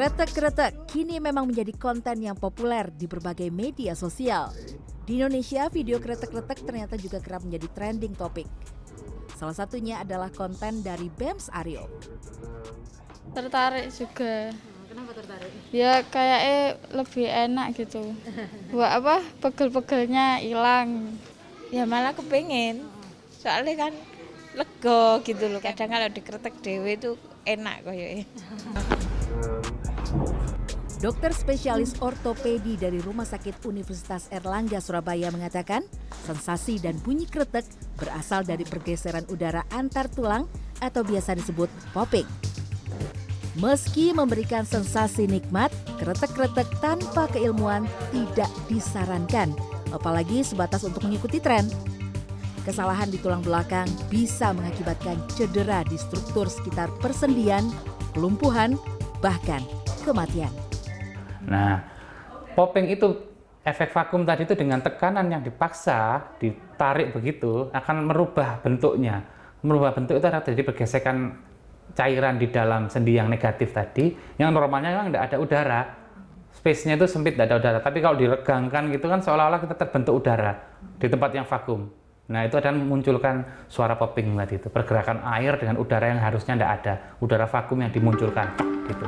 Kretek-kretek kini memang menjadi konten yang populer di berbagai media sosial. Di Indonesia, video kretek-kretek ternyata juga kerap menjadi trending topik. Salah satunya adalah konten dari BEMS Aryo. Tertarik juga. Kenapa tertarik? Ya kayaknya lebih enak gitu. Buat apa? Pegel-pegelnya hilang. ya malah kepengen soalnya kan lego gitu loh kadang kalau dikretek dewe itu enak koyoke Dokter spesialis ortopedi dari Rumah Sakit Universitas Erlangga Surabaya mengatakan, sensasi dan bunyi kretek berasal dari pergeseran udara antar tulang atau biasa disebut popping. Meski memberikan sensasi nikmat, kretek-kretek tanpa keilmuan tidak disarankan, apalagi sebatas untuk mengikuti tren. Kesalahan di tulang belakang bisa mengakibatkan cedera di struktur sekitar persendian, kelumpuhan, bahkan kematian. Nah, popping itu efek vakum tadi itu dengan tekanan yang dipaksa ditarik begitu akan merubah bentuknya. Merubah bentuk itu adalah terjadi pergesekan cairan di dalam sendi yang negatif tadi yang normalnya memang tidak ada udara. Space-nya itu sempit, tidak ada udara. Tapi kalau diregangkan gitu kan seolah-olah kita terbentuk udara di tempat yang vakum. Nah itu akan memunculkan suara popping tadi itu. Pergerakan air dengan udara yang harusnya tidak ada. Udara vakum yang dimunculkan gitu.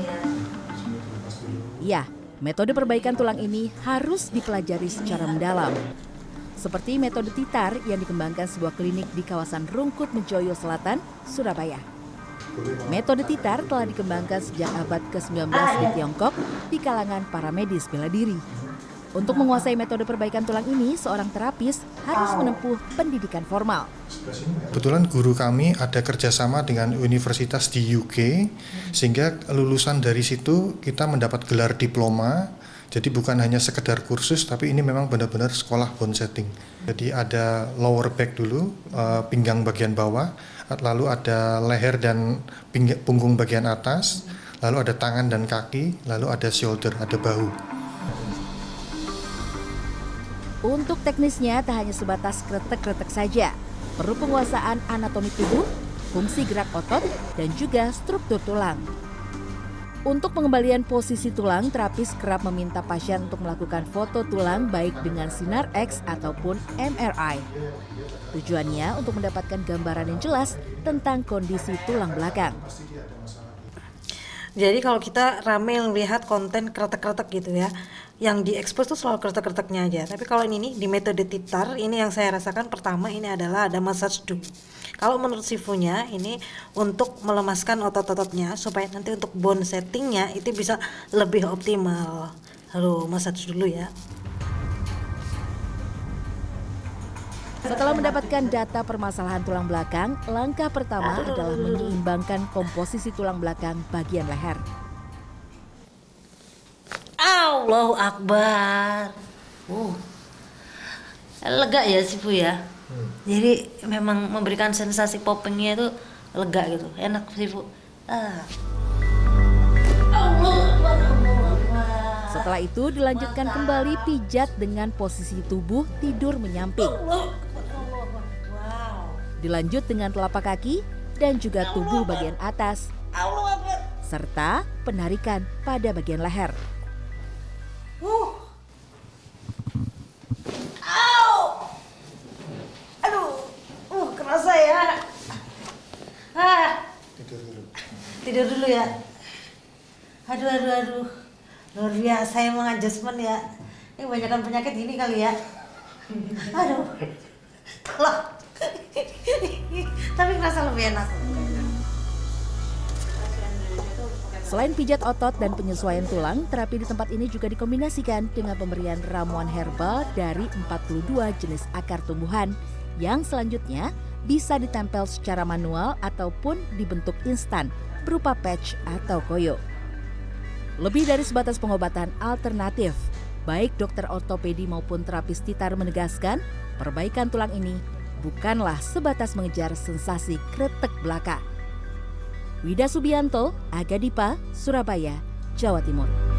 Ya, metode perbaikan tulang ini harus dipelajari secara mendalam. Seperti metode titar yang dikembangkan sebuah klinik di kawasan Rungkut Mejoyo Selatan, Surabaya. Metode titar telah dikembangkan sejak abad ke-19 di Tiongkok di kalangan para medis bela diri. Untuk menguasai metode perbaikan tulang ini, seorang terapis harus menempuh pendidikan formal. Kebetulan guru kami ada kerjasama dengan universitas di UK, sehingga lulusan dari situ kita mendapat gelar diploma. Jadi bukan hanya sekedar kursus, tapi ini memang benar-benar sekolah bone setting. Jadi ada lower back dulu, eh, pinggang bagian bawah, lalu ada leher dan punggung bagian atas, lalu ada tangan dan kaki, lalu ada shoulder, ada bahu. Untuk teknisnya tak hanya sebatas kretek-kretek saja, perlu penguasaan anatomi tubuh, fungsi gerak otot, dan juga struktur tulang. Untuk pengembalian posisi tulang, terapis kerap meminta pasien untuk melakukan foto tulang baik dengan sinar X ataupun MRI. Tujuannya untuk mendapatkan gambaran yang jelas tentang kondisi tulang belakang. Jadi kalau kita rame melihat konten kretek-kretek gitu ya, yang diekspos tuh selalu kretek-kreteknya aja. Tapi kalau ini di metode titar, ini yang saya rasakan pertama ini adalah ada massage do. Kalau menurut sifunya ini untuk melemaskan otot-ototnya supaya nanti untuk bone settingnya itu bisa lebih optimal. Lalu massage dulu ya. Setelah mendapatkan data permasalahan tulang belakang, langkah pertama adalah menyeimbangkan komposisi tulang belakang bagian leher. Allahu Akbar. Uh lega ya sih Bu ya? Jadi memang memberikan sensasi poppingnya itu lega gitu. Enak sih Bu. Ah. Setelah itu dilanjutkan kembali pijat dengan posisi tubuh tidur menyamping. Dilanjut dengan telapak kaki dan juga tubuh bagian atas. Serta penarikan pada bagian leher. Uh. Aduh. Uh, kerasa ya. Ah. Tidur dulu. Tidur dulu ya. Aduh, aduh, aduh. Luar biasa emang adjustment ya. Ini kebanyakan penyakit gini kali ya. Aduh. Tolong. Tapi kerasa lebih enak. Selain pijat otot dan penyesuaian tulang, terapi di tempat ini juga dikombinasikan dengan pemberian ramuan herbal dari 42 jenis akar tumbuhan yang selanjutnya bisa ditempel secara manual ataupun dibentuk instan berupa patch atau koyo. Lebih dari sebatas pengobatan alternatif, baik dokter ortopedi maupun terapis titar menegaskan perbaikan tulang ini bukanlah sebatas mengejar sensasi kretek belaka Wida Subianto, Aga Dipa, Surabaya, Jawa Timur.